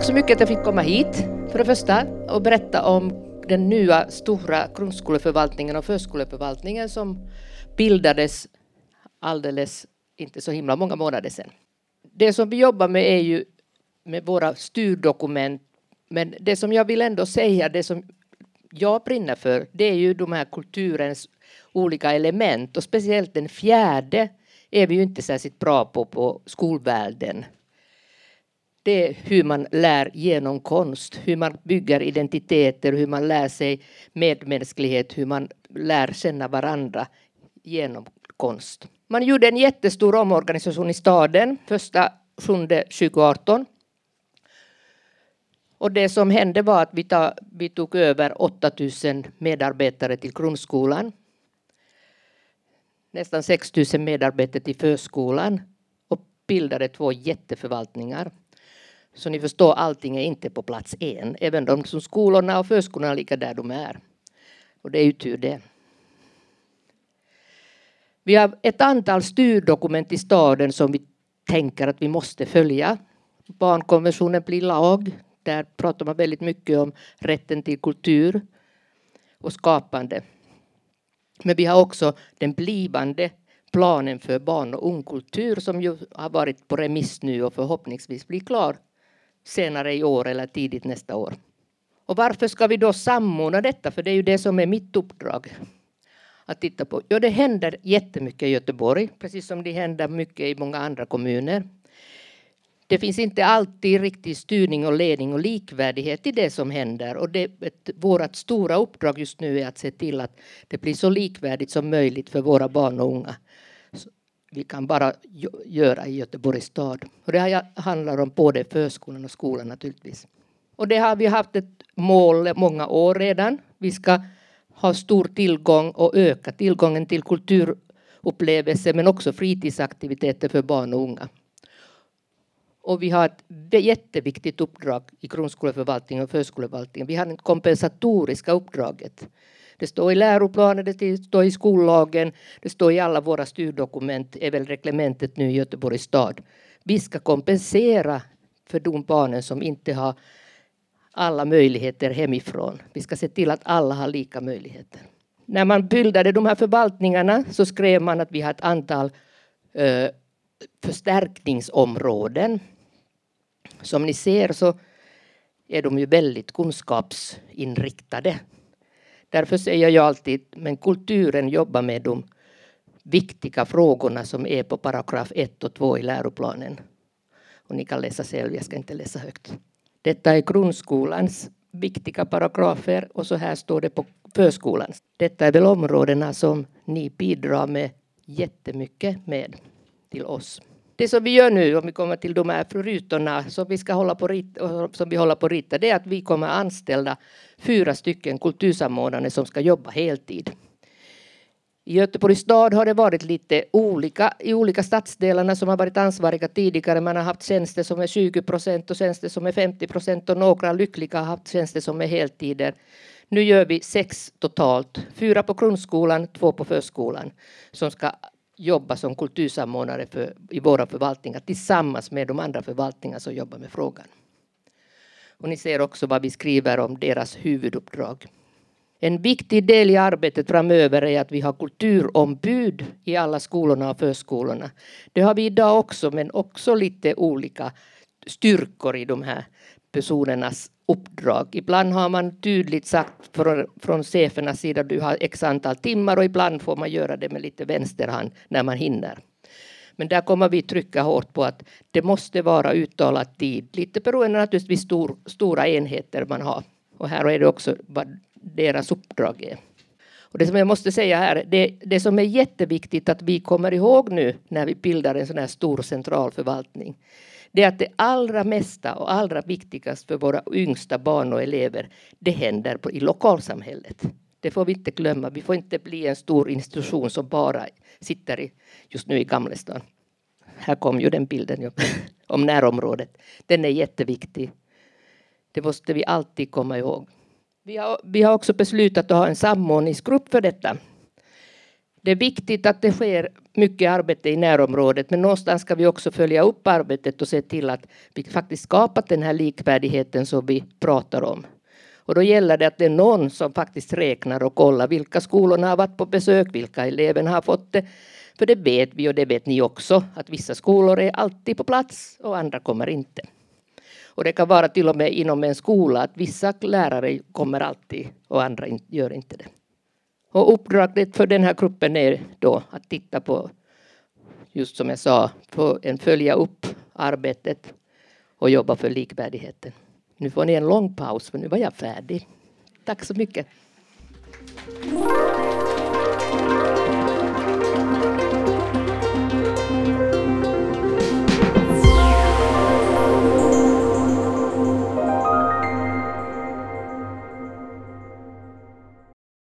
Tack så mycket att jag fick komma hit för det första och berätta om den nya stora grundskoleförvaltningen och förskoleförvaltningen som bildades alldeles inte så himla många månader sedan. Det som vi jobbar med är ju med våra styrdokument men det som jag vill ändå säga, det som jag brinner för, det är ju de här kulturens olika element och speciellt den fjärde är vi ju inte särskilt bra på på skolvärlden. Det är hur man lär genom konst, hur man bygger identiteter, hur man lär sig medmänsklighet, hur man lär känna varandra genom konst. Man gjorde en jättestor omorganisation i staden första 7 2018. Och det som hände var att vi, ta, vi tog över 8000 medarbetare till grundskolan nästan 6 000 medarbetare till förskolan och bildade två jätteförvaltningar. Så ni förstår, allting är inte på plats än. Även de som skolorna och förskolorna ligger där de är. Och det är ju tur det. Vi har ett antal styrdokument i staden som vi tänker att vi måste följa. Barnkonventionen blir lag. Där pratar man väldigt mycket om rätten till kultur och skapande. Men vi har också den blivande planen för barn och ungkultur som ju har varit på remiss nu och förhoppningsvis blir klar senare i år eller tidigt nästa år. Och varför ska vi då samordna detta? För det är ju det som är mitt uppdrag att titta på. Ja, det händer jättemycket i Göteborg, precis som det händer mycket i många andra kommuner. Det finns inte alltid riktig styrning och ledning och likvärdighet i det som händer. Och det, ett, vårt stora uppdrag just nu är att se till att det blir så likvärdigt som möjligt för våra barn och unga. Så vi kan bara göra i Göteborgs stad. Och det handlar om både förskolan och skolan naturligtvis. Och det har vi haft ett mål många år redan. Vi ska ha stor tillgång och öka tillgången till kulturupplevelser men också fritidsaktiviteter för barn och unga. Och vi har ett jätteviktigt uppdrag i grundskoleförvaltningen och förskoleförvaltningen. Vi har det kompensatoriska uppdraget. Det står i läroplanen, det står i skollagen, det står i alla våra styrdokument, är väl reglementet nu i Göteborgs stad. Vi ska kompensera för de barnen som inte har alla möjligheter hemifrån. Vi ska se till att alla har lika möjligheter. När man bildade de här förvaltningarna så skrev man att vi har ett antal eh, förstärkningsområden. Som ni ser så är de ju väldigt kunskapsinriktade. Därför säger jag alltid, men kulturen jobbar med de viktiga frågorna som är på paragraf 1 och 2 i läroplanen. Och ni kan läsa själv, jag ska inte läsa högt. Detta är grundskolans viktiga paragrafer och så här står det på förskolan. Detta är väl områdena som ni bidrar med jättemycket med till oss. Det som vi gör nu, om vi kommer till de här rutorna som vi, ska hålla på rita, som vi håller på att rita, det är att vi kommer anställa fyra stycken kultursamordnare som ska jobba heltid. I Göteborgs stad har det varit lite olika i olika stadsdelarna som har varit ansvariga tidigare. Man har haft tjänster som är 20 procent och tjänster som är 50 procent och några lyckliga har haft tjänster som är heltider. Nu gör vi sex totalt, fyra på grundskolan, två på förskolan som ska jobba som kultursamordnare för, i våra förvaltningar tillsammans med de andra förvaltningar som jobbar med frågan. Och ni ser också vad vi skriver om deras huvuduppdrag. En viktig del i arbetet framöver är att vi har kulturombud i alla skolorna och förskolorna. Det har vi idag också, men också lite olika styrkor i de här personernas uppdrag. Ibland har man tydligt sagt från, från chefernas sida du har x antal timmar och ibland får man göra det med lite vänsterhand när man hinner. Men där kommer vi trycka hårt på att det måste vara uttalad tid, lite beroende naturligtvis stor, stora enheter man har. Och här är det också vad deras uppdrag är. Och det som jag måste säga här, det, det som är jätteviktigt att vi kommer ihåg nu när vi bildar en sån här stor central förvaltning, det är att det allra mesta och allra viktigast för våra yngsta barn och elever, det händer på, i lokalsamhället. Det får vi inte glömma. Vi får inte bli en stor institution som bara sitter i, just nu i Gamlestan. Här kom ju den bilden om närområdet. Den är jätteviktig. Det måste vi alltid komma ihåg. Vi har, vi har också beslutat att ha en samordningsgrupp för detta. Det är viktigt att det sker mycket arbete i närområdet men någonstans ska vi också följa upp arbetet och se till att vi faktiskt skapat den här likvärdigheten som vi pratar om. Och då gäller det att det är någon som faktiskt räknar och kollar vilka skolorna har varit på besök, vilka eleverna har fått det. För det vet vi och det vet ni också att vissa skolor är alltid på plats och andra kommer inte. Och det kan vara till och med inom en skola att vissa lärare kommer alltid och andra gör inte det. Och uppdraget för den här gruppen är då att titta på, just som jag sa, på en följa upp arbetet och jobba för likvärdigheten. Nu får ni en lång paus för nu var jag färdig. Tack så mycket.